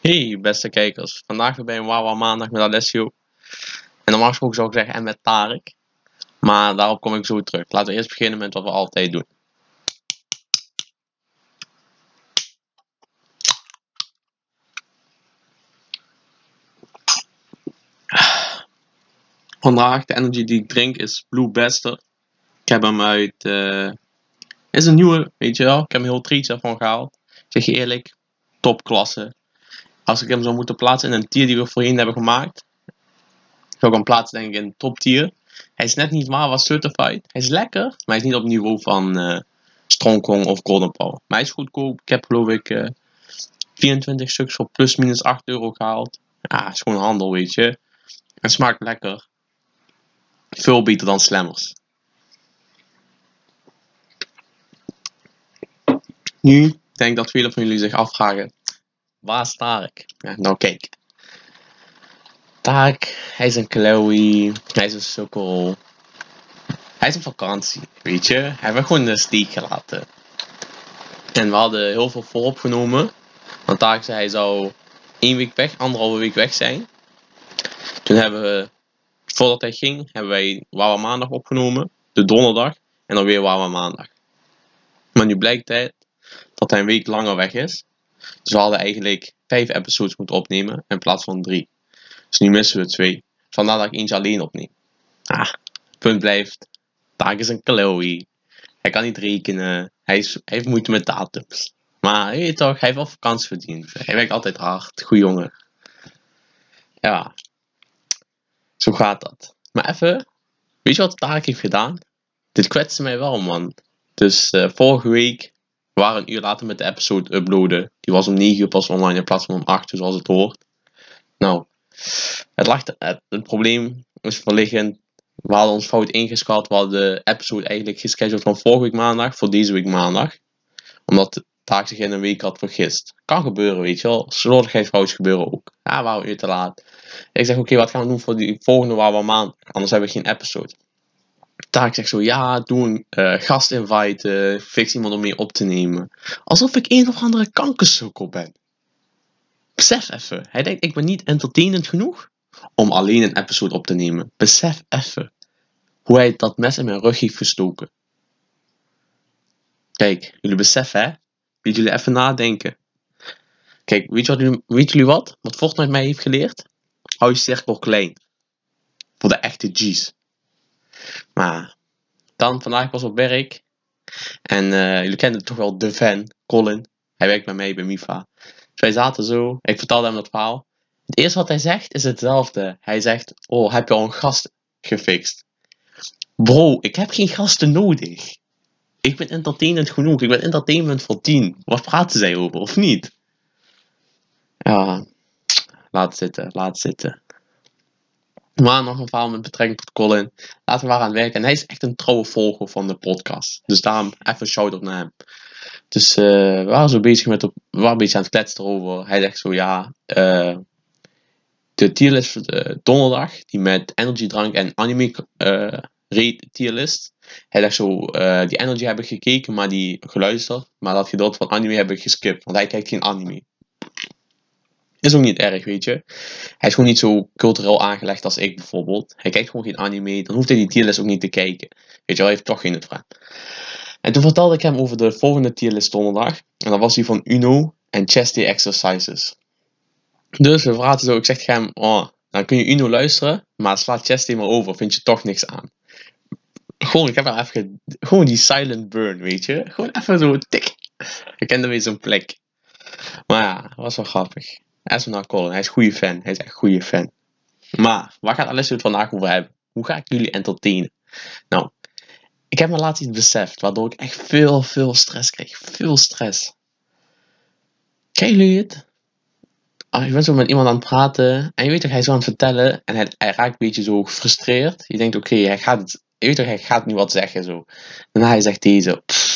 Hey beste kijkers, vandaag weer bij een Wawa Maandag met Alessio. En normaal gesproken zou ik zeggen en met Tarek. Maar daarop kom ik zo terug. Laten we eerst beginnen met wat we altijd doen. Vandaag de energy die ik drink is Blue Bester. Ik heb hem uit... eh is een nieuwe, weet je wel. Ik heb hem heel triest ervan gehaald. Zeg je eerlijk, topklasse. Als ik hem zou moeten plaatsen in een tier die we voorheen hebben gemaakt, zou ik hem plaatsen denk ik in top tier. Hij is net niet was certified. Hij is lekker, maar hij is niet op niveau van eh Strongkong of Golden Power. Maar hij is goedkoop. Ik heb geloof ik eh 24 stuks voor plus minus 8 euro gehaald. Ja, is gewoon handel, weet je. En smaakt lekker. Veel beter dan Slammers. Nu, ik denk dat velen van jullie zich afvragen, waar is Tarek? Ja, nou kijk. Tarek, hij is een Chloe, hij is een sukkel. Hij is op vakantie, weet je. Hij me gewoon de steek gelaten. En we hadden heel veel vooropgenomen. Want Tarek zei hij zou één week weg, anderhalve week weg zijn. Toen hebben we, voordat hij ging, hebben wij Wawa maandag opgenomen. De donderdag. En dan weer Wawa maandag. Maar nu blijkt het dat hij een week langer weg is. Dus we hadden eigenlijk vijf episodes moeten opnemen in plaats van drie. Dus nu missen we twee. Vandaar dat ik eentje alleen opneem. Ah, punt blijft. Taak is een Chloe. Hij kan niet rekenen. Hij, heeft moeite met datums. Maar je toch, hij heeft wel vakantie verdiend. Hij werkt altijd hard. Goeie jongen. Ja. Zo gaat dat. Maar even. Weet je wat Taak heeft gedaan? Dit kwetste mij wel, man. Dus eh, vorige week we waren een uur later met de episode uploaden. Die was om 9 uur pas online in plaats van om 8 uur zoals het hoort. Nou, het, lag, het, probleem is verliggend. We hadden ons fout ingeschat. We hadden de episode eigenlijk gescheduled van vorige week maandag voor deze week maandag. Omdat de taak zich in een week had vergist. Kan gebeuren, weet je wel. Slordigheidsfoutjes gebeuren ook. Ja, waren we uur te laat. Ik zeg, oké, wat gaan we doen voor die volgende waar we maand? Anders hebben we geen episode. Taak zegt zo, ja, doe een uh, gast fix iemand om mee op te nemen. Alsof ik een of andere kankersukkel ben. Besef even, hij denkt, ik ben niet entertainend genoeg om alleen een episode op te nemen. Besef even hoe hij dat mes in mijn rug heeft gestoken. Kijk, jullie beseffen hè, weet jullie even nadenken. Kijk, weet, jullie, weet jullie wat? Wat Fortnite mij heeft geleerd? Hou je cirkel klein. Voor de echte G's. Maar dan vandaag was op werk. En uh, jullie kennen toch wel de fan, Colin. Hij werkt bij mij bij MIFA. Dus wij zaten zo. Ik vertelde hem dat verhaal. Het eerste wat hij zegt is hetzelfde. Hij zegt: Oh, heb je al een gast gefixt? Bro, ik heb geen gasten nodig. Ik ben entertainend genoeg. Ik ben entertainment voor 10. Wat praten zij over, of niet? Ja, laat zitten, laat zitten. Maar nog een verhaal met betrekking tot Colin. Laten we maar aan werken. En hij is echt een trouwe volger van de podcast. Dus daarom even shout-out naar hem. Dus uh, we waren zo bezig met... Op, we waren aan het kletsen erover. Hij zegt zo, ja... Uh, de tierlist voor de donderdag. Die met energy drank en anime uh, tierlist. Hij zegt zo... die energy heb ik gekeken, maar die geluisterd. Maar dat gedeelte van anime heb ik geskipt. Want hij kijkt geen anime. Is ook niet erg, weet je. Hij is gewoon niet zo cultureel aangelegd als ik bijvoorbeeld. Hij kijkt gewoon geen anime. Dan hoeft hij die tierlist ook niet te kijken. Weet je wel, hij heeft toch geen vraag. En toen vertelde ik hem over de volgende tierlist donderdag. En dat was die van Uno en chest day exercises. Dus we praten zo. Ik zeg tegen hem, oh, dan kun je Uno luisteren. Maar slaat chest day maar over. Vind je toch niks aan. Gewoon, ik heb wel even... Gewoon die silent burn, weet je. Gewoon even zo tik. Ik kende weer zo'n plek. Maar ja, was wel grappig. Aston naar Colin. Hij is een goede fan. Hij is echt goede fan. Maar, waar gaat Alessio het vandaag over hebben? Hoe ga ik jullie entertainen? Nou, ik heb me laatst iets beseft, waardoor ik echt veel, veel stress kreeg. Veel stress. Kennen jullie het? Oh, je bent zo met iemand aan het praten en je weet toch, hij is aan het vertellen en hij, hij raakt een beetje zo gefrustreerd. Je denkt, oké, hij gaat het, je weet toch, hij gaat nu wat zeggen zo. Daarna hij zegt deze, pff,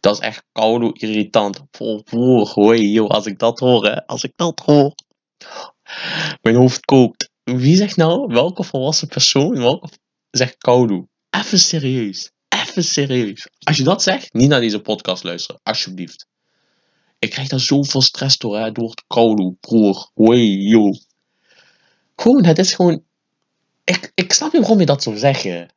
dat is echt koude irritant. Voor hoi, joh, als ik dat hoor, hè, als ik dat hoor. Mijn hoofd kookt. Wie zegt nou, welke volwassen persoon, welke zegt koude? Even serieus, even serieus. Als je dat zegt, niet naar deze podcast luisteren, alsjeblieft. ik krijg daar zoveel stress door, hè, door het koude, broer. Wee, joh. Gewoon, het is gewoon... Ik, ik snap niet waarom je dat zou zeggen.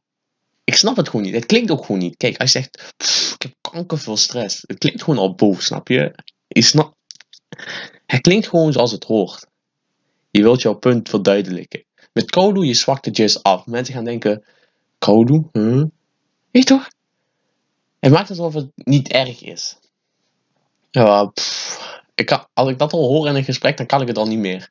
Ik snap het gewoon niet. Het klinkt ook gewoon niet. Kijk, als je zegt, "Pff, ik heb kanker veel stress. Het klinkt gewoon al boos, snap je? Je snap... Het klinkt gewoon zoals het hoort. Je wilt jouw punt verduidelijken. Met Kodo, je zwakt het juist af. Mensen gaan denken, Kodo? Huh? Weet toch? Het maakt alsof het niet erg is. Ja, ik kan, als ik dat al hoor in een gesprek, dan kan ik het al niet meer.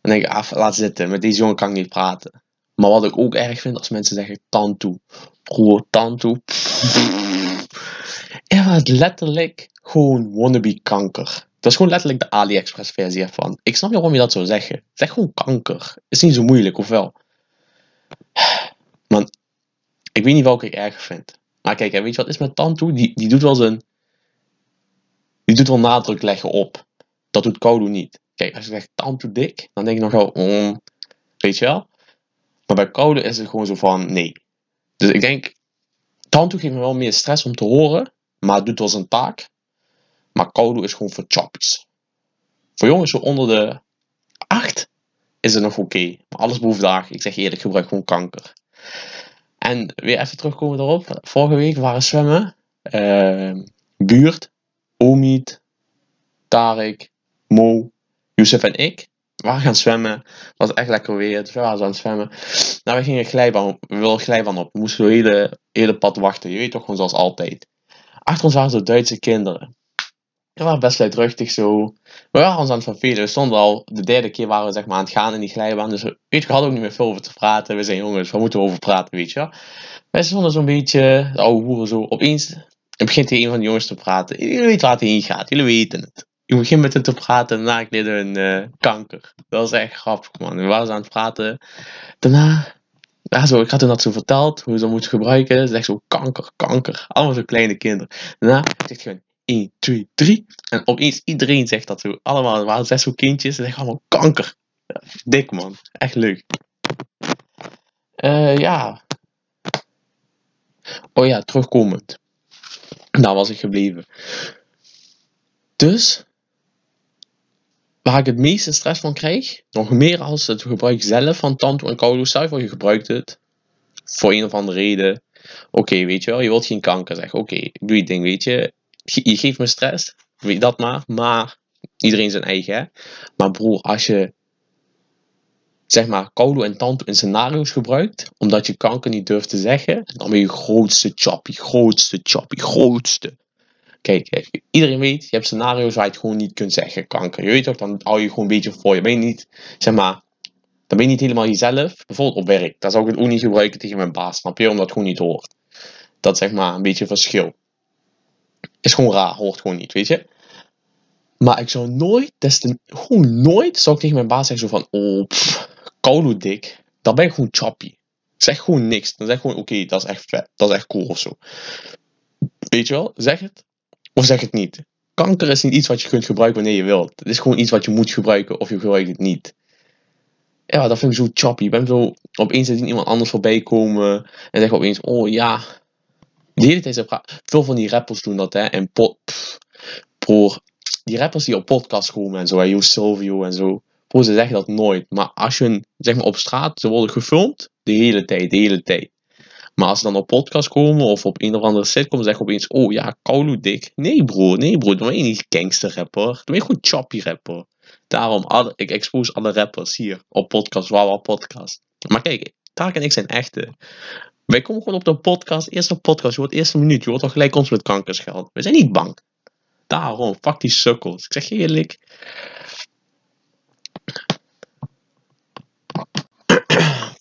Dan denk ik, af, laat zitten. Met deze jongen kan ik niet praten. Maar wat ik ook erg vind als mensen zeggen tantoe. Broer, tantoe. Maar het letterlijk gewoon wannabe kanker. Dat is gewoon letterlijk de AliExpress versie ervan. Ik snap niet waarom je dat zou zeggen. Zeg gewoon kanker. Is niet zo moeilijk, of wel? Man, ik weet niet welke ik erger vind. Maar kijk, weet je wat is met tantoe? Die, die doet wel zijn... Die doet wel nadruk leggen op. Dat doet Kodo niet. Kijk, als je zegt tantoe dik, dan denk ik nog wel... mm, weet je wel? Maar bij Kodo is het gewoon zo van, nee. Dus ik denk... Tantoe geeft me wel meer stress om te horen. Maar het doet wel zijn taak. Maar Kodo is gewoon voor choppies. Voor jongens zo onder de 8 is het nog oké. Maar alles boven de 8, ik zeg eerlijk, gebruik gewoon kanker. En weer even terugkomen erop. Vorige week waren zwemmen. eh, buurt, Omid, Tarek, Mo, Youssef en ik. We waren gaan zwemmen. Het was echt lekker weer. We waren aan het zwemmen. Nou, we gingen glijbaan, we wilden glijbaan op. We moesten zo hele, hele pad wachten. Je weet toch gewoon zoals altijd. Achter ons waren zo Duitse kinderen. We waren best luidruchtig zo. We waren ons aan het vervelen. We stonden al, de derde keer waren we zeg maar aan het gaan in die glijbaan. Dus we, weet je, we hadden ook niet meer veel over te praten. We zijn jongens, waar moeten we over praten, weet je wel. Wij stonden zo'n beetje, de oude hoeren zo. Opeens begint hij een van de jongens te praten. Jullie weten waar het heen gaat, jullie weten het. Je begint met hem te praten en daarna kreeg een eh, kanker. Dat was echt grappig, man. We waren aan het praten. Daarna, ja, zo, ik had hem dat zo verteld, hoe ze dat moeten gebruiken. Ze zegt zo, kanker, kanker. Allemaal zo kleine kinderen. Daarna zegt hij gewoon, 1, 2, 3. En opeens iedereen zegt dat zo. Allemaal, er waren zes zo kindjes. Ze zeggen allemaal kanker. Dik man. Echt leuk. Eh ja. Oh ja, terugkomend. Daar was ik gebleven. Dus. Waar ik het meeste stress van krijg. Nog meer als het gebruik zelf van Tanto en. Stel je gebruikt het. Voor een of andere reden. Oké, weet je wel. Je wilt geen kanker zeggen. Oké, doe je ding, weet je je geeft me stress, weet dat maar, maar iedereen zijn eigen, hè. Maar broer, als je, zeg maar, Kodo en Tanto in scenario's gebruikt, omdat je kanker niet durft te zeggen, dan ben je grootste choppy, grootste choppy, grootste. Kijk, hè, iedereen weet, je hebt scenario's waar je het gewoon niet kunt zeggen, kanker. Je weet toch, dan hou je gewoon een beetje voor je. Ben je niet, zeg maar, dan ben je niet helemaal jezelf. Bijvoorbeeld op werk, daar zou ik het ook niet gebruiken tegen mijn baas, snap je? Omdat het gewoon niet hoort. Dat zeg maar een beetje verschil. Is gewoon raar, hoort gewoon niet, weet je. Maar ik zou nooit, des te, gewoon nooit, zou ik tegen mijn baas zeggen van, oh, pff, koude dik. Dan ben ik gewoon choppy. Zeg gewoon niks. Dan zeg gewoon, oké, dat is echt vet. Dat is echt cool of zo. Weet je wel, zeg het. Of zeg het niet. Kanker is niet iets wat je kunt gebruiken wanneer je wilt. Het is gewoon iets wat je moet gebruiken of je gebruikt het niet. Ja, dat vind ik zo choppy. Ik ben zo, opeens ziet iemand anders voorbij komen en zeg opeens, oh ja, de hele tijd Veel van die rappers doen dat, hè. En pff, broer, die rappers die op podcast komen en zo, Yo Silvio en zo. Broer, ze zeggen dat nooit. Maar als je, zeg maar, op straat, ze worden gefilmd, de hele tijd, de hele tijd. Maar als ze dan op podcast komen of op een of andere sitcom, zeggen opeens, oh ja, Koulo dik. Nee broer, nee broer, dan ben je niet gangster rapper. Dan ben je gewoon choppy rapper. Daarom, ik expose alle rappers hier op podcast, Wawa podcast. Maar kijk, Taak en ik zijn echte. Wij komen gewoon op de podcast, eerste podcast, je wordt eerste minuut, je wordt al gelijk ons met kankers geld. We zijn niet bang. Daarom, fuck die sukkels. Ik zeg je eerlijk.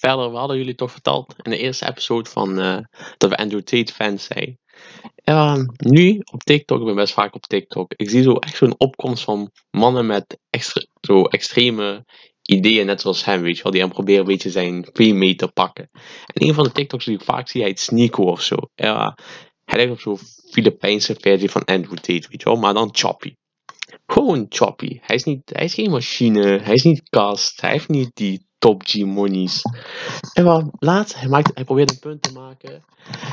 Verder, we hadden jullie toch verteld in de eerste episode van eh, dat we Andrew Tate fans zijn. Ehm, nu op TikTok, ik ben best vaak op TikTok. Ik zie zo echt zo'n opkomst van mannen met extre- zo extreme ideeën, net zoals hem, weet je wel. Die het proberen een beetje zijn fame mee te pakken. En een van de TikToks die ik vaak zie, hij heet Sneeko of zo. Hij lijkt op zo'n Filipijnse versie van Andrew Tate, weet je wel. Maar dan choppy. Gewoon choppy. Hij is, niet, hij is geen machine, hij is niet cast, hij heeft niet die top G monies. En wel, laatst, hij, maakt, hij probeerde een punt te maken.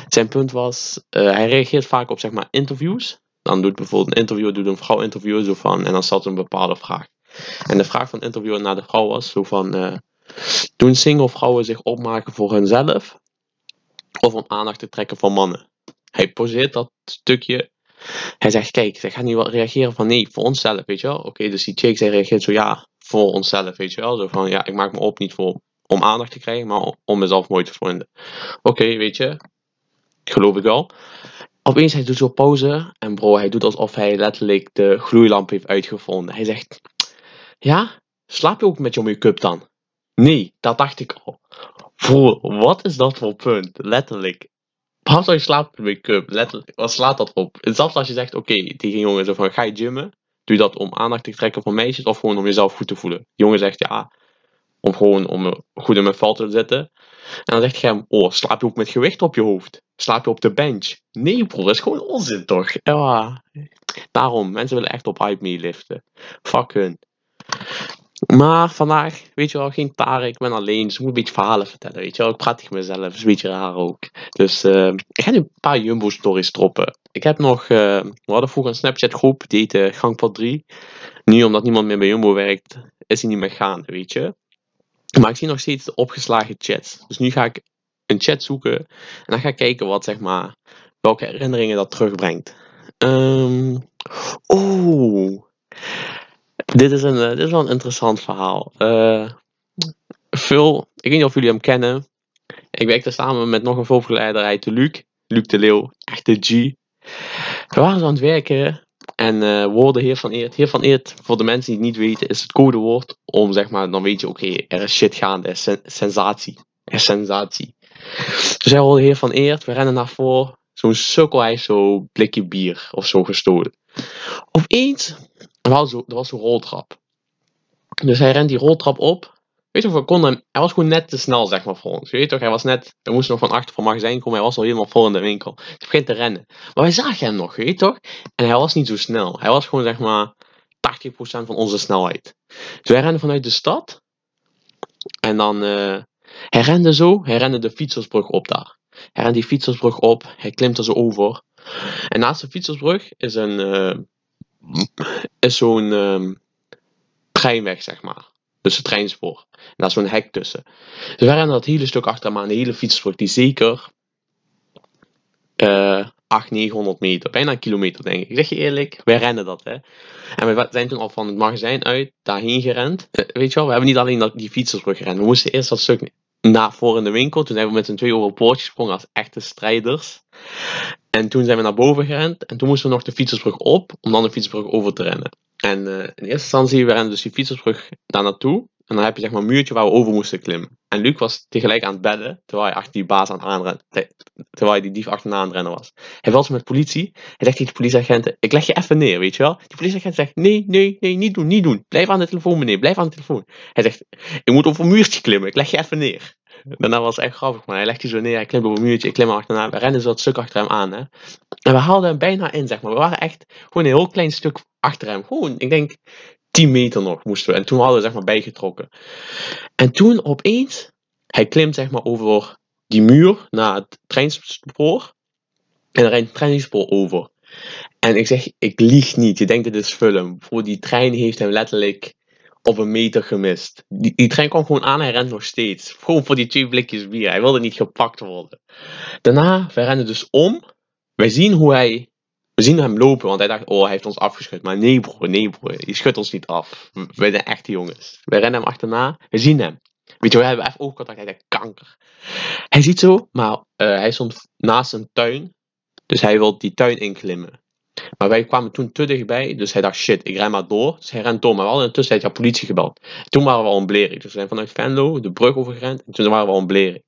Zijn punt was, eh, hij reageert vaak op zeg maar interviews. Dan doet bijvoorbeeld een interviewer, doet een vrouw interviewen zo van, en dan stelt een bepaalde vraag. En de vraag van de interviewer naar de vrouw was zo van, eh, doen single vrouwen zich opmaken voor hunzelf of om aandacht te trekken van mannen? Hij poseert dat stukje. Hij zegt, kijk, zij gaat niet wel reageren van nee, voor onszelf, weet je wel. Oké, dus die chick, zij reageert zo, ja, voor onszelf, weet je wel. Zo van, ja, ik maak me op niet voor, om aandacht te krijgen, maar om mezelf mooi te vinden. Oké, weet je, geloof ik wel. Opeens, hij doet zo pauze en bro, hij doet alsof hij letterlijk de gloeilamp heeft uitgevonden. Hij zegt, ja, slaap je ook met je make-up dan? Nee, dat dacht ik al. Bro, wat is dat voor punt? Letterlijk. Waarom zou je slapen met make-up? Letterlijk, wat slaat dat op? Zelfs als je zegt, oké, tegen een jongen zo van, ga je gymmen? Doe je dat om aandacht te trekken van meisjes of gewoon om jezelf goed te voelen? De jongen zegt, ja, om gewoon om goed in mijn val te zitten. En dan zegt hij hem, oh, slaap je ook met gewicht op je hoofd? Slaap je op de bench? Nee bro, dat is gewoon onzin toch? Ja, daarom, mensen willen echt op hype meeliften. Fuck hun. Maar vandaag, weet je wel, geen Tarek, ik ben alleen, dus ik moet een beetje verhalen vertellen, weet je wel. Ik praat tegen mezelf, is een beetje raar ook. Dus uh, ik ga nu een paar Jumbo-stories droppen. Ik heb nog, uh, we hadden vroeger een Snapchat-groep, die heette Gangpad 3. Nu, omdat niemand meer bij Jumbo werkt, is hij niet meer gaande, weet je. Maar ik zie nog steeds de opgeslagen chats. Dus nu ga ik een chat zoeken en dan ga ik kijken wat, zeg maar, welke herinneringen dat terugbrengt. Um, oh, dit is, een, uh, dit is wel een interessant verhaal. Uh, Phil, ik weet niet of jullie hem kennen. Ik werkte samen met nog een volgeleider uit de Luc. Luc de Leeuw, echt de G. We waren aan het werken en uh, woorden Heer van Eert. Heer van Eert, voor de mensen die het niet weten, is het codewoord om zeg maar, dan weet je, oké, er is shit gaande, er is sen sensatie. Er is sensatie. Dus hij hoorde Heer van Eert, we rennen naar voren. Zo'n sukkel, hij zo blikje bier of zo gestolen. Opeens er was, zo, er was roltrap. Dus hij rent die roltrap op. Weet je of we hij was gewoon net te snel, zeg maar, voor ons. Je weet toch, hij was net, we moesten nog van achter van magazijn komen, hij was al helemaal vol in de winkel. Dus hij begint te rennen. Maar wij zagen hem nog, weet je toch? En hij was niet zo snel. Hij was gewoon, zeg maar, 80% van onze snelheid. Dus wij renden vanuit de stad. En dan, uh, hij rende zo, hij rende de fietsersbrug op daar. Hij rende die fietsersbrug op, hij klimt er zo over. En naast de fietsersbrug is een, uh, is zo'n um, treinweg, zeg maar. Dus het treinspoor. En daar is zo'n hek tussen. Dus wij rennen dat hele stuk achter aan, de hele fietsbrug, die zeker uh, 800, 900 meter, bijna een kilometer denk ik. Zeg je eerlijk, wij rennen dat hè. En we zijn toen al van het magazijn uit daarheen gerend. Uh, weet je wel, we hebben niet alleen dat, die fietsersbrug gerend. We moesten eerst dat stuk naar voor in de winkel. Toen zijn we met z'n twee over het poortje gesprongen als echte strijders. En toen zijn we naar boven gerend. En toen moesten we nog de fietsersbrug op. Om dan de fietsersbrug over te rennen. En uh, in eerste instantie, we dus die fietsersbrug daar naartoe. En dan heb je zeg maar een muurtje waar we over moesten klimmen. En Luc was tegelijk aan het bedden. Terwijl hij achter die baas aan aanrennen. Terwijl hij die dief achterna aan het rennen was. Hij was met politie. Hij zegt tegen de politieagenten. Ik leg je even neer, weet je wel. Die politieagent zegt. Nee, nee, nee, niet doen, niet doen. Blijf aan de telefoon meneer. Blijf aan de telefoon. Hij zegt. Ik moet over een muurtje klimmen. Ik leg je even neer. Daarna was het echt grappig, maar hij die zo neer, hij klimt op een muurtje, ik klim er achterna, we rennen zo dat stuk achter hem aan. Hè. En we haalden hem bijna in, zeg maar. We waren echt gewoon een heel klein stuk achter hem. Gewoon, ik denk, 10 meter nog moesten we. En toen hadden we zeg maar bijgetrokken. En toen opeens, hij klimt zeg maar over die muur naar het treinspoor. En er rijdt het treinspoor over. En ik zeg, ik lieg niet. Je denkt, dit is film. Voor die trein heeft hem letterlijk op een meter gemist. Die, die trein kwam gewoon aan, hij rent nog steeds. Gewoon voor die twee blikjes bier. Hij wilde niet gepakt worden. Daarna, wij rennen dus om. Wij zien hoe hij. We zien hem lopen, want hij dacht, oh, hij heeft ons afgeschud. Maar nee, bro, nee, bro, je schudt ons niet af. Wij zijn echte jongens. Wij rennen hem achterna, we zien hem. Weet je, we hebben even oogcontact, hij denkt, kanker. Hij ziet zo, maar uh, hij stond naast een tuin. Dus hij wil die tuin inklimmen. Maar wij kwamen toen te dichtbij, dus hij dacht shit, ik ren maar door. Dus hij rent door, maar we hadden in de tussentijd politie gebeld. Toen waren we al in Blering, dus we zijn vanuit Venlo de brug overgerend en toen waren we al in Blering.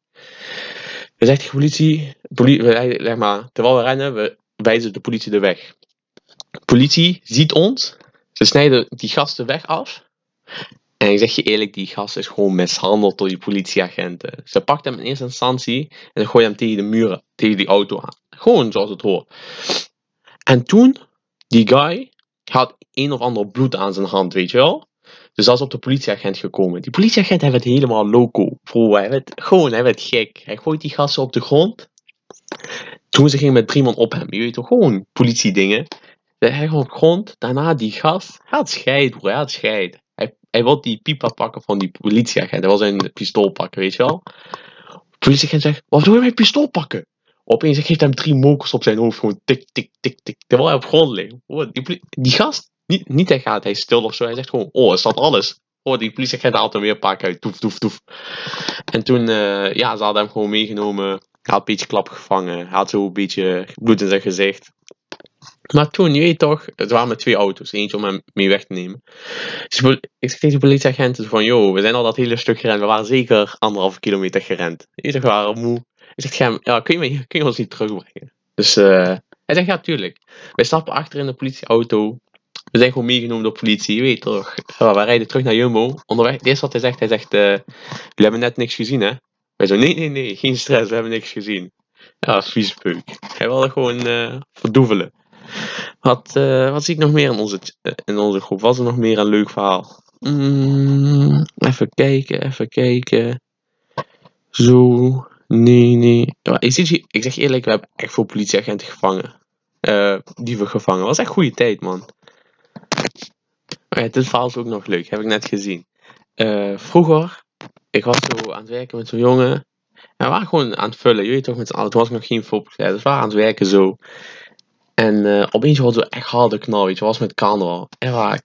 We zegt de politie, politie zeg maar, terwijl we rennen, we wijzen de politie de weg. De politie ziet ons, ze snijden die gasten weg af. En ik zeg je eerlijk, die gast is gewoon mishandeld door die politieagenten. Ze pakt hem in eerste instantie en gooit hem tegen de muren, tegen die auto aan. Gewoon zoals het hoort. En toen, die guy had een of ander bloed aan zijn hand, weet je wel. Dus dat is op de politieagent gekomen. Die politieagent, hij werd helemaal loco. Bro, hij werd gewoon, hij werd gek. Hij gooit die gasten op de grond. Toen ze gingen met drie man op hem. Je weet toch, gewoon politiedingen. Hij gewoon op grond. Daarna die gast. Hij had scheid, broer. Hij had scheid. Hij, hij wil die pipa pakken van die politieagent. Hij wil zijn pistool pakken, weet je wel. De politieagent zegt, wat wil je mijn pistool pakken? Opeens geeft hem drie mokers op zijn hoofd. Gewoon tik, tik, tik, tik. Terwijl hij op grond ligt. Hoor, die, die gast, niet, niet hij gaat, hij stil of zo. Hij zegt gewoon, oh, is dat alles? Oh, die politieagent haalt hem weer een paar keer uit. Toef, toef, toef. En toen, eh, ja, ze hadden hem gewoon meegenomen. Hij had een beetje klap gevangen. Hij had zo een beetje bloed in zijn gezicht. Maar toen, je weet toch, het waren met twee auto's. Eentje om hem mee weg te nemen. Dus ik tegen de politieagenten van, joh, we zijn al dat hele stuk gerend. We waren zeker anderhalve kilometer gerend. We waren moe. Ik zeg, ja, kun je, je ons niet terugbrengen? Dus eh, hij zegt, ja, tuurlijk. Wij stappen achter in de politieauto. We zijn gewoon meegenomen door politie, je weet toch. Ja, we rijden terug naar Jumbo. Onderweg, het eerste wat hij zegt, hij zegt, eh, jullie hebben net niks gezien, hè? Wij zo, nee, nee, nee, geen stress, we hebben niks gezien. Ja, vieze peuk. Hij wilde gewoon eh verdoevelen. Wat, eh, wat zie ik nog meer in onze, in onze groep? Was er nog meer een leuk verhaal? Mm, even kijken, even kijken. Zo, nee, nee. Ja, ik, zeg ik zeg eerlijk, we hebben echt veel politieagenten gevangen. Eh die we gevangen. was echt goede tijd, man. Oh ja, dit is ook nog leuk, heb ik net gezien. Eh, vroeger, ik was zo aan het werken met zo'n jongen. En we waren gewoon aan het vullen, je weet toch, met z'n allen. Toen was ik nog geen volksleider, dus we waren aan het werken zo. En eh, opeens hoorde zo echt harde knal, weet je, was met carnaval. En waar,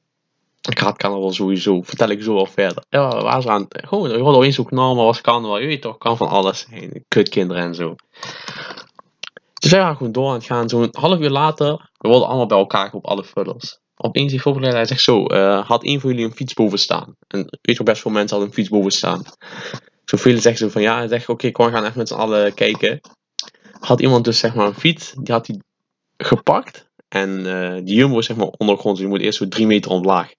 ik haat carnaval sowieso, vertel ik zo wel verder. Ja, waren zo aan het, gewoon, je hoorde opeens zo knal, maar was carnaval, je weet toch, kan van alles zijn. Kutkinderen en zo. Dus wij waren gewoon door aan gaan. Zo'n half uur later, we wilden allemaal bij elkaar op alle vullers. Opeens die voorbereider, hij zegt zo, eh, had een van jullie een fiets boven staan? En weet je wel, best veel mensen hadden een fiets boven staan. Zoveel zeggen zo van, ja, hij zegt, oké, kom, we gaan even met z'n allen kijken. Had iemand dus, zeg maar, een fiets, die had hij gepakt. En eh, die Jumbo is, zeg maar, ondergrond, je moet eerst zo drie meter omlaag.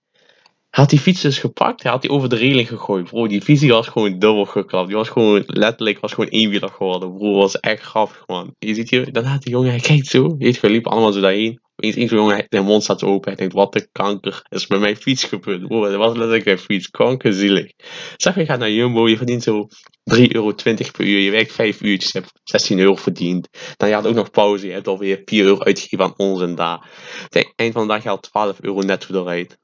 Hij had die fiets dus gepakt, hij had die over de reling gegooid. Bro, die fiets die was gewoon dubbel geklapt. Die was gewoon, letterlijk, was gewoon eenwieler geworden. Bro, was echt grappig, man. Je ziet hier, dan had die jongen, hij kijkt zo. Weet, we liepen allemaal zo daarheen. Opeens één jongen, hij- zijn mond staat open. Hij denkt, wat de kanker is met mijn fiets gebeurd. Bro, dat was letterlijk mijn fiets. Kankerzielig. Zeg, je gaat naar Jumbo, je verdient zo 3,20 euro per uur. Je werkt 5 uurtjes, je hebt 16 euro verdiend. Dan je had ook nog pauze, je hebt alweer 4 euro uitgegeven aan ons en daar. Tegen eind van de dag, je had 12 euro netto eruit.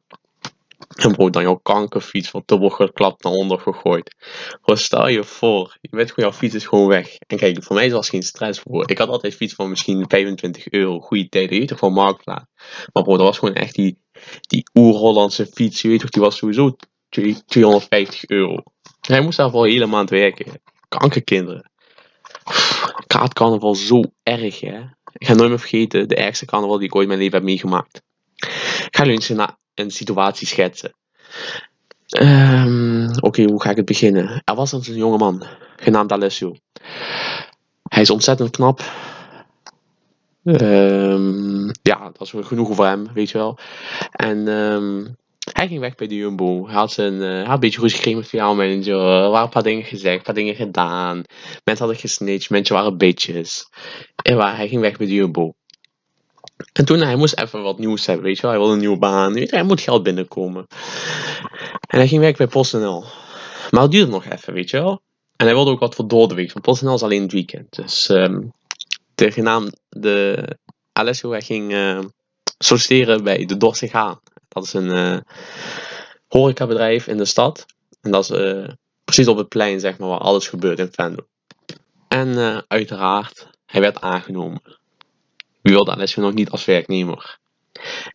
En bro, dan jouw kankerfiets van dubbel geklapt naar onder gegooid. Bro, stel je voor, je weet gewoon, jouw fiets is gewoon weg. En kijk, voor mij was het geen stress voor. Ik had altijd fiets van misschien 25 euro. Goede tijden, je toch, van Marktplaats. Maar bro, dat was gewoon echt die, die oer-Hollandse fiets. Je weet toch, die was sowieso 2- 250 euro. Hij moest daarvoor een hele maand werken. Kankerkinderen. Ik haat carnaval zo erg, hè. Ik ga nooit meer vergeten de ergste carnaval die ik ooit in mijn leven heb meegemaakt. Ik ga jullie een, een situatie schetsen. Ehm, Oké, hoe ga ik het beginnen? Er was eens een jongeman, genaamd Alessio. Hij is ontzettend knap. Ehm, ja, dat was genoeg voor hem, weet je wel. En ehm, hij ging weg bij de Jumbo. Hij had, zijn, eh, had een beetje ruzie gekregen met de manager. Er waren een paar dingen gezegd, een paar dingen gedaan. Mensen hadden gesnitcht, mensen waren bitches. En waar, hij ging weg bij de Jumbo. En toen, hij moest even wat nieuws hebben, weet je wel. Hij wilde een nieuwe baan, weet je, hij moet geld binnenkomen. En hij ging werken bij PostNL. Maar het duurde nog even, weet je wel. En hij wilde ook wat voor door de week, want PostNL is alleen het weekend. Dus ehm de genaam, de Alessio, hij ging eh, solliciteren bij de Haan. Dat is een eh horecabedrijf in de stad. En dat is eh, precies op het plein, zeg maar, waar alles gebeurt in Venlo. En uiteraard, hij werd aangenomen. Wilde Alessio nog niet als werknemer?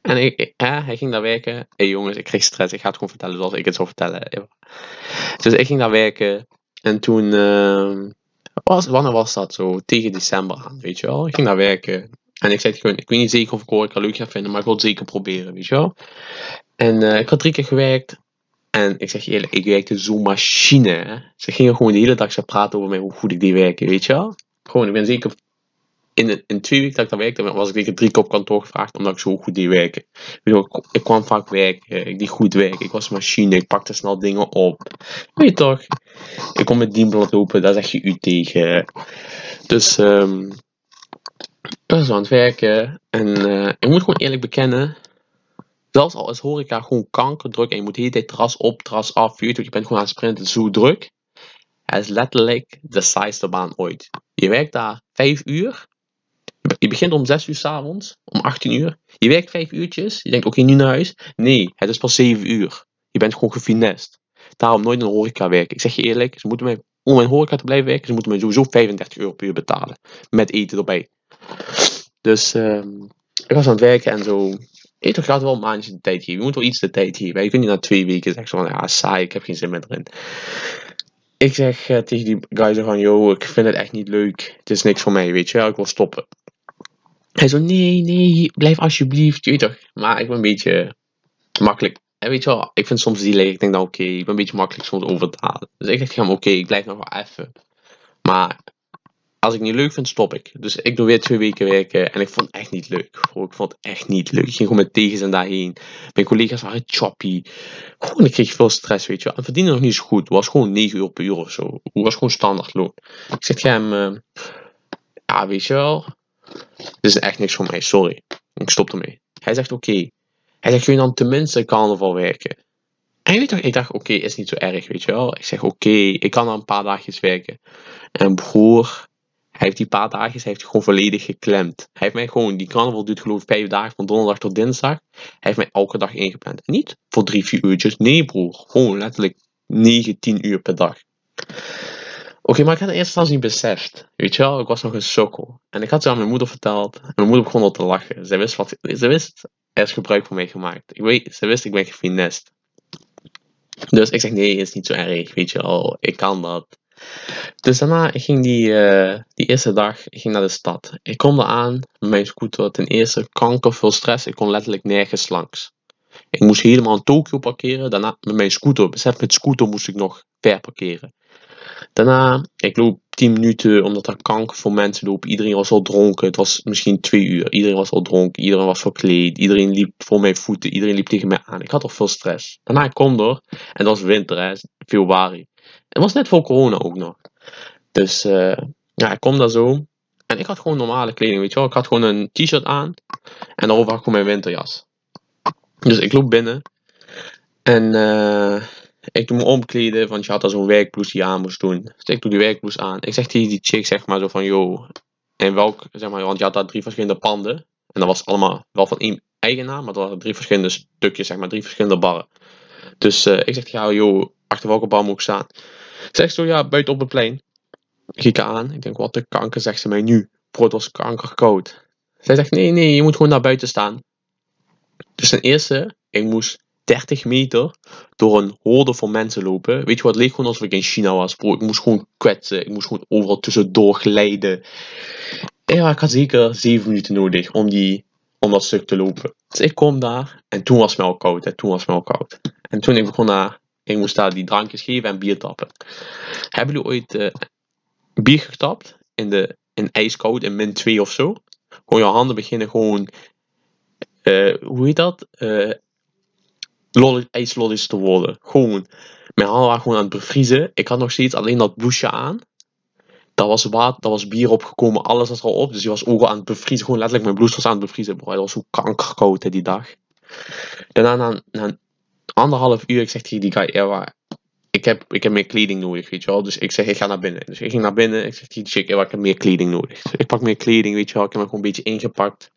En ik, hè, hij ging daar werken. Hé jongens, ik kreeg stress. Ik ga het gewoon vertellen zoals ik het zou vertellen. Dus ik ging daar werken. En toen, ehm, was, wanneer was dat zo? Tegen december aan, weet je wel. Ik ging daar werken. En ik zei gewoon, ik weet niet zeker of ik horeca leuk ga vinden, maar ik wil het zeker proberen, weet je wel. En eh, ik had drie keer gewerkt. En ik zeg je eerlijk, ik werkte zo'n machine. Ze gingen gewoon de hele dag praten over mij, hoe goed ik die werken, weet je wel. Gewoon, ik ben zeker in, in twee weken dat ik daar werkte, was ik zeker drie keer op kantoor gevraagd omdat ik zo goed deed werken. Ik, ik kwam vaak werken, ik deed goed werken, ik was machine, ik pakte snel dingen op. Weet je toch? Ik kom met dienblad lopen, daar zeg je u tegen. Dus, ehm ik aan het werken en eh, ik moet gewoon eerlijk bekennen, zelfs al is horeca gewoon kankerdruk en je moet de hele tijd terras op, terras af, je je bent gewoon aan het sprinten, zo druk. Het is letterlijk de saaiste baan ooit. Je werkt daar vijf uur, je begint om 6 uur s'avonds, om 18 uur. Je werkt 5 uurtjes. Je denkt, oké, nu naar huis. Nee, het is pas 7 uur. Je bent gewoon gefinest. Daarom nooit in horeca werken. Ik zeg je eerlijk, ze moeten mij, om in horeca te blijven werken, ze moeten mij sowieso 35 euro per uur betalen. Met eten erbij. Dus ehm ik was aan het werken en zo. Je toch gaat wel een maandje de tijd geven. Je moet wel iets de tijd geven. Je kunt niet na twee weken zeggen van ja, saai, ik heb geen zin meer erin. Ik zeg eh, tegen die guy zo van, yo, ik vind het echt niet leuk. Het is niks voor mij, weet je ik wil stoppen. Hij zo, nee, nee, blijf alsjeblieft, je weet toch. Maar ik ben een beetje makkelijk. En weet je wel, ik vind soms die leeg. Ik denk dan, oké, ik ben een beetje makkelijk soms over te halen. Dus ik tegen hem, oké, ik blijf nog wel even. Maar als ik niet leuk vind, stop ik. Dus ik doe weer twee weken werken en ik vond het echt niet leuk. Ik vond het echt niet leuk. Ik ging gewoon met tegenzin daarheen. Mijn collega's waren choppy. Gewoon, ik kreeg veel stress, weet je wel. En verdiende nog niet zo goed. Het was gewoon 9 uur per uur of zo. Het was gewoon standaard loon. Ik zeg tegen hem, eh, ja, weet je wel. Dit is echt niks voor mij, sorry. Ik stop ermee. Hij zegt, oké. Hij zegt, kun je dan tenminste carnaval werken? En weet toch, ik dacht, oké, is niet zo erg, weet je wel. Ik zeg, oké, ik kan dan een paar dagjes werken. En broer, hij heeft die paar dagen heeft gewoon volledig geklemd. Hij heeft mij gewoon, die carnaval duurt geloof ik vijf dagen, van donderdag tot dinsdag. Hij heeft mij elke dag ingepland. Niet voor drie, vier uurtjes. Nee broer, gewoon letterlijk 9, 10 uur per dag. Oké, maar ik had eerst instantie niet beseft. Weet je wel, ik was nog een sokkel. En ik had het aan mijn moeder verteld. En mijn moeder begon al te lachen. Zij wist, wat, zij wist, er is gebruik van mij gemaakt. Ik weet, ze wist, ik ben gefinest. Dus ik zeg, nee, is niet zo erg, weet je wel. Ik kan dat. Dus daarna ging die, uh, die eerste dag ging naar de stad. Ik kom aan met mijn scooter. Ten eerste kanker, veel stress. Ik kon letterlijk nergens langs. Ik moest helemaal in Tokio parkeren. Daarna met mijn scooter. Besef, met scooter moest ik nog ver parkeren. Daarna, ik loop 10 minuten omdat er kanker voor mensen lopen. Iedereen was al dronken. Het was misschien 2 uur. Iedereen was al dronken. Iedereen was verkleed. Iedereen liep voor mijn voeten. Iedereen liep tegen mij aan. Ik had al veel stress. Daarna, kom er. En het was winter, hè, februari. Het was net voor corona ook nog. Dus uh, ja, ik kom daar zo. En ik had gewoon normale kleding, weet je wel. Ik had gewoon een t-shirt aan. En daarover had ik gewoon mijn winterjas. Dus ik loop binnen. En uh, ik doe me omkleden, want je had al zo'n werkblouse die je aan moest doen. Dus ik doe die werkblouse aan. Ik zeg tegen die chick, zeg maar, zo van, yo, en welk, zeg maar, want je had daar drie verschillende panden. En dat was allemaal wel van één eigenaar, maar dat waren drie verschillende stukjes, zeg maar, drie verschillende barren. Dus uh, ik zeg jou, yo, achter welke bar moet ik staan? Zeg zo, ja, buiten op het plein. Ik aan, ik denk, wat de kanker, zegt ze mij nu. Bro, het was kankerkoud. Zij zegt, nee, nee, je moet gewoon naar buiten staan. Dus ten eerste, ik moest 30 meter door een horde van mensen lopen. Weet je wat, leek gewoon alsof ik in China was. Ik moest gewoon kwetsen, ik moest gewoon overal tussendoor glijden. Ja, ik had zeker 7 minuten nodig om, die, om dat stuk te lopen. Dus ik kom daar en toen was het me al koud, hè. toen was het me al koud. En toen ik begon daar, ik moest daar die drankjes geven en bier tappen. Hebben jullie ooit uh, bier getapt in, de, in ijskoud in min 2 of zo? Gewoon je handen beginnen gewoon, uh, hoe heet dat? Uh, ijslollies te worden. Gewoon. Mijn handen waren gewoon aan het bevriezen. Ik had nog steeds alleen dat blouseje aan. Daar was water, daar was bier opgekomen, alles was al op. Dus die was ook al aan het bevriezen. Gewoon letterlijk, mijn blouse was aan het bevriezen. Bro, dat was zo kankerkoud hè, die dag. Daarna, na, na anderhalf uur, ik zeg tegen die guy, ja, ik heb, ik heb meer kleding nodig, weet je wel. Dus ik zeg, ik ga naar binnen. Dus ik ging naar binnen. Ik zeg tegen chick, ja, ik heb meer kleding nodig. Dus ik pak meer kleding, weet je wel. Ik heb me gewoon een beetje ingepakt.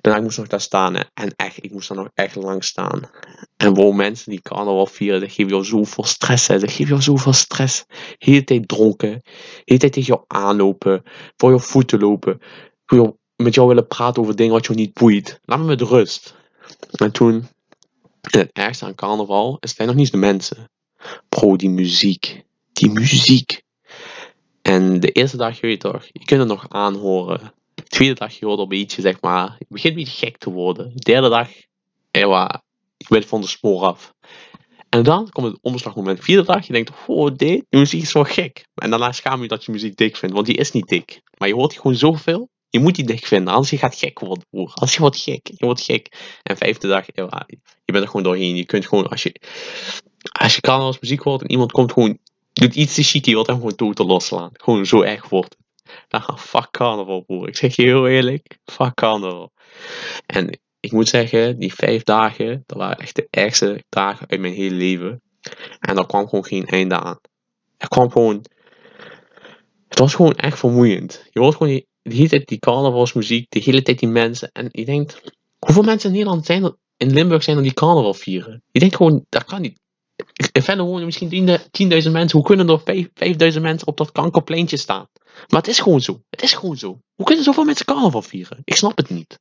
Daarna ik moest nog daar staan. En echt, ik moest daar nog echt lang staan. En wow, mensen die carnaval vieren, dat geeft jou zoveel stress. Hè. Dat geeft jou zoveel stress. Hele tijd dronken. Hele tijd tegen jou aanlopen. Voor je voeten lopen. Voor jou, met jou willen praten over dingen wat je niet boeit. Laat me met rust. En toen, het ergste aan carnaval, is het nog niet de mensen. Bro, die muziek. Die muziek. En de eerste dag, je weet toch, je kunt het nog aanhoren. De tweede dag, hoort een beetje, zeg maar, je begint een beetje gek te worden. De derde dag, ja, ik ben van de spoor af. En dan komt het omslagmoment. De vierde dag, je denkt, oh, dit, die muziek is wel gek. En daarna schaam je dat je muziek dik vindt, want die is niet dik. Maar je hoort gewoon zoveel, je moet die dik vinden, anders je gaat gek worden, broer. Als je wordt gek, je wordt gek. En vijfde dag, ja, je bent er gewoon doorheen. Je kunt gewoon, als je, als je kan als muziek hoort en iemand komt gewoon, doet iets te chic, je wilt hem gewoon totaal losslaan. Gewoon zo erg wordt Nou, fuck carnaval, broer. Ik zeg je heel eerlijk, fuck carnaval. En ik moet zeggen, die vijf dagen, dat waren echt de ergste dagen uit mijn hele leven. En daar kwam gewoon geen einde aan. Er kwam gewoon. Het was gewoon echt vermoeiend. Je wordt gewoon de hele tijd die carnavalsmuziek, de hele tijd die mensen. En je denkt, hoeveel mensen in Nederland zijn er, in Limburg zijn er die carnaval vieren? Je denkt gewoon, dat kan niet. Verder wonen misschien 10.000 mensen. Hoe kunnen er 5.000 mensen op dat kankerpleintje staan? Maar het is gewoon zo. Het is gewoon zo. Hoe kunnen zoveel mensen carnaval vieren? Ik snap het niet.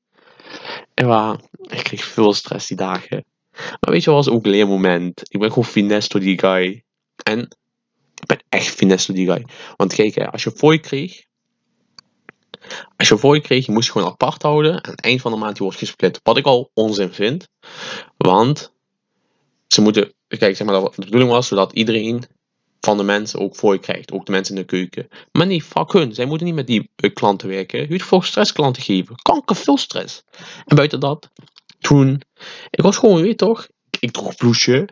En waar, ik kreeg veel stress die dagen. Maar weet je was ook een leermoment? Ik ben gewoon finesse door die guy. En ik ben echt finesse door die guy. Want kijk, als je fooi kreeg. Als je fooi kreeg, je moest je gewoon apart houden. En aan het eind van de maand die wordt gesplit. Wat ik al onzin vind. Want ze moeten, kijk, zeg maar, de bedoeling was zodat iedereen van de mensen ook voor je krijgt. Ook de mensen in de keuken. Maar nee, fuck hun. Zij moeten niet met die eh, klanten werken. Je moet voor stress klanten geven. Kanker veel stress. En buiten dat, toen, ik was gewoon, weet toch, ik droeg bloesje.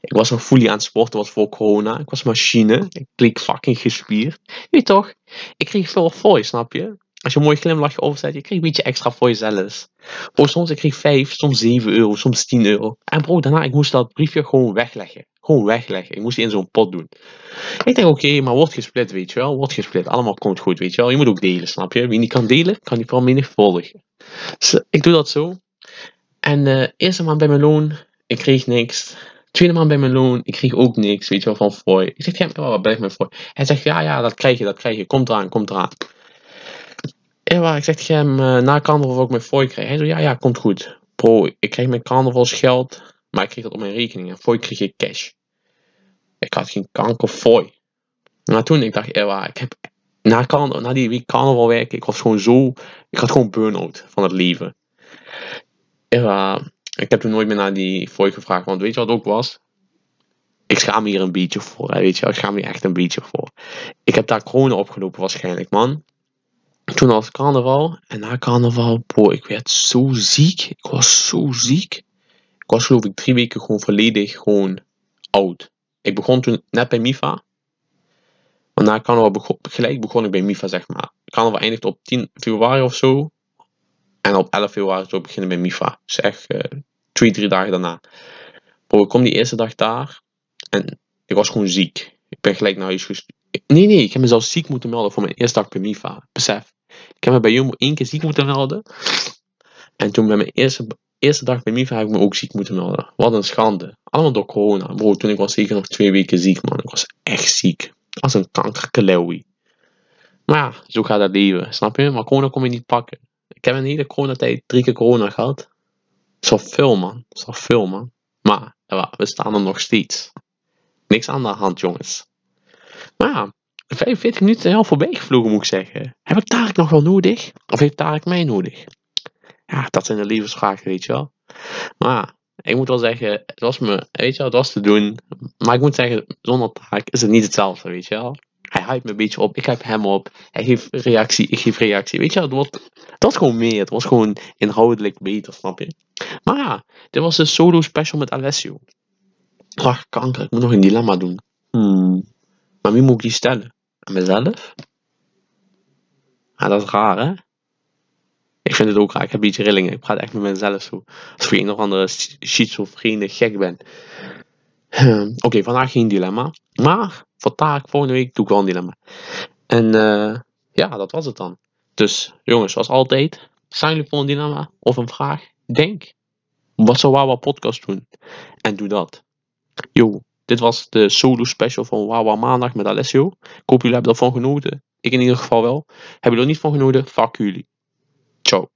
Ik was nog fully aan het sporten, was voor corona. Ik was machine. Ik leek fucking gespierd. Weet toch, ik kreeg veel voor je, snap je? Als je een mooi glimlachje overzet, je kreeg een beetje extra voor jezelf. Bro, soms ik kreeg 5, soms 7 euro, soms 10 euro. En bro, daarna ik moest dat briefje gewoon wegleggen. Gewoon wegleggen. Ik moest die in zo'n pot doen. Ik denk, oké, maar wordt gesplit, weet je wel. Wordt gesplit. Allemaal komt goed, weet je wel. Je moet ook delen, snap je? Wie niet kan delen, kan niet vermenigvuldigen. Dus ik doe dat zo. En uh, eerste maand bij mijn loon, ik kreeg niks. Tweede maand bij mijn loon, ik kreeg ook niks, weet je wel, van Foy. Ik zeg, ja, oh, wat ik met Foy? Hij zegt, ja, ja, dat krijg je, dat krijg je. Komt eraan, komt eraan. En waar, ik zeg tegen hem, uh, na carnaval ook mijn Foy krijgen. Hij zo, ja, ja, komt goed. Bro, ik kreeg mijn carnavalsgeld, maar ik kreeg dat op mijn rekening. En Foy kreeg ik cash. Ik had geen kanker Foy. Maar toen, ik dacht, ja, ik heb na, carnaval, na die week carnaval werken, ik was gewoon zo, ik had gewoon burn-out van het leven. Ja, ik heb toen nooit meer naar die Foy gevraagd, want weet je wat ook was? Ik schaam hier een beetje voor, weet je Ik schaam hier echt een beetje voor. Ik heb daar corona opgelopen waarschijnlijk, man. Toen was carnaval, en na carnaval, bro, ik werd zo ziek. Ik was zo ziek. Ik was geloof ik drie weken gewoon volledig gewoon oud. Ik begon toen net bij MIFA. Want na carnaval begon, gelijk begon ik bij MIFA, zeg maar. Carnaval eindigt op 10 februari of zo. En op 11 februari zou ik beginnen bij MIFA. Dus echt uh, twee, drie dagen daarna. Bro, ik kom die eerste dag daar. En ik was gewoon ziek. Ik ben gelijk naar huis gestuurd. Nee, nee, ik heb mezelf ziek moeten melden voor mijn eerste dag bij MIFA. Besef. Ik heb me bij Jumbo één keer ziek moeten melden. En toen bij mijn eerste, eerste dag bij MIFA heb ik me ook ziek moeten melden. Wat een schande. Allemaal door corona. Bro, toen ik was zeker nog twee weken ziek, man. Ik was echt ziek. Als een kankerkelewie. Maar ja, zo gaat het leven, snap je? Maar corona kom je niet pakken. Ik heb een hele coronatijd drie keer corona gehad. Dat wel veel, man. Dat wel veel, man. Maar we staan er nog steeds. Niks aan de hand, jongens. Maar ja, 45 minuten zijn al voorbij gevlogen, moet ik zeggen. Heb ik Tarek nog wel nodig? Of heeft Tarek mij nodig? Ja, dat zijn de levensvragen, weet je wel. Maar ik moet wel zeggen, het was me, weet je wel, het was te doen. Maar ik moet zeggen, zonder Tarek is het niet hetzelfde, weet je wel. Hij hype me een beetje op, ik hype hem op. Hij geeft reactie, ik geef reactie. Weet je wel, het, wordt, het was gewoon meer. Het was gewoon inhoudelijk beter, snap je? Maar ja, dit was een solo special met Alessio. Ach, kanker, ik moet nog een dilemma doen. Hmm. Maar wie moet ik die stellen? Mezelf? Ja, dat is raar, hè? Ik vind het ook raar. Ik heb een beetje rillingen. Ik praat echt met mezelf zo. Alsof ik een of andere schizofrene gek ben. Oké, okay, vandaag geen dilemma. Maar taak volgende week doe ik wel een dilemma. En uh, ja, dat was het dan. Dus jongens, zoals altijd, zijn jullie voor een dilemma of een vraag? Denk. Wat zou Wawa podcast doen? En doe dat. Yo, dit was de solo special van Wawa Maandag met Alessio. Ik hoop jullie hebben ervan genoten. Ik in ieder geval wel. Hebben jullie er niet van genoten? Fuck jullie. Ciao.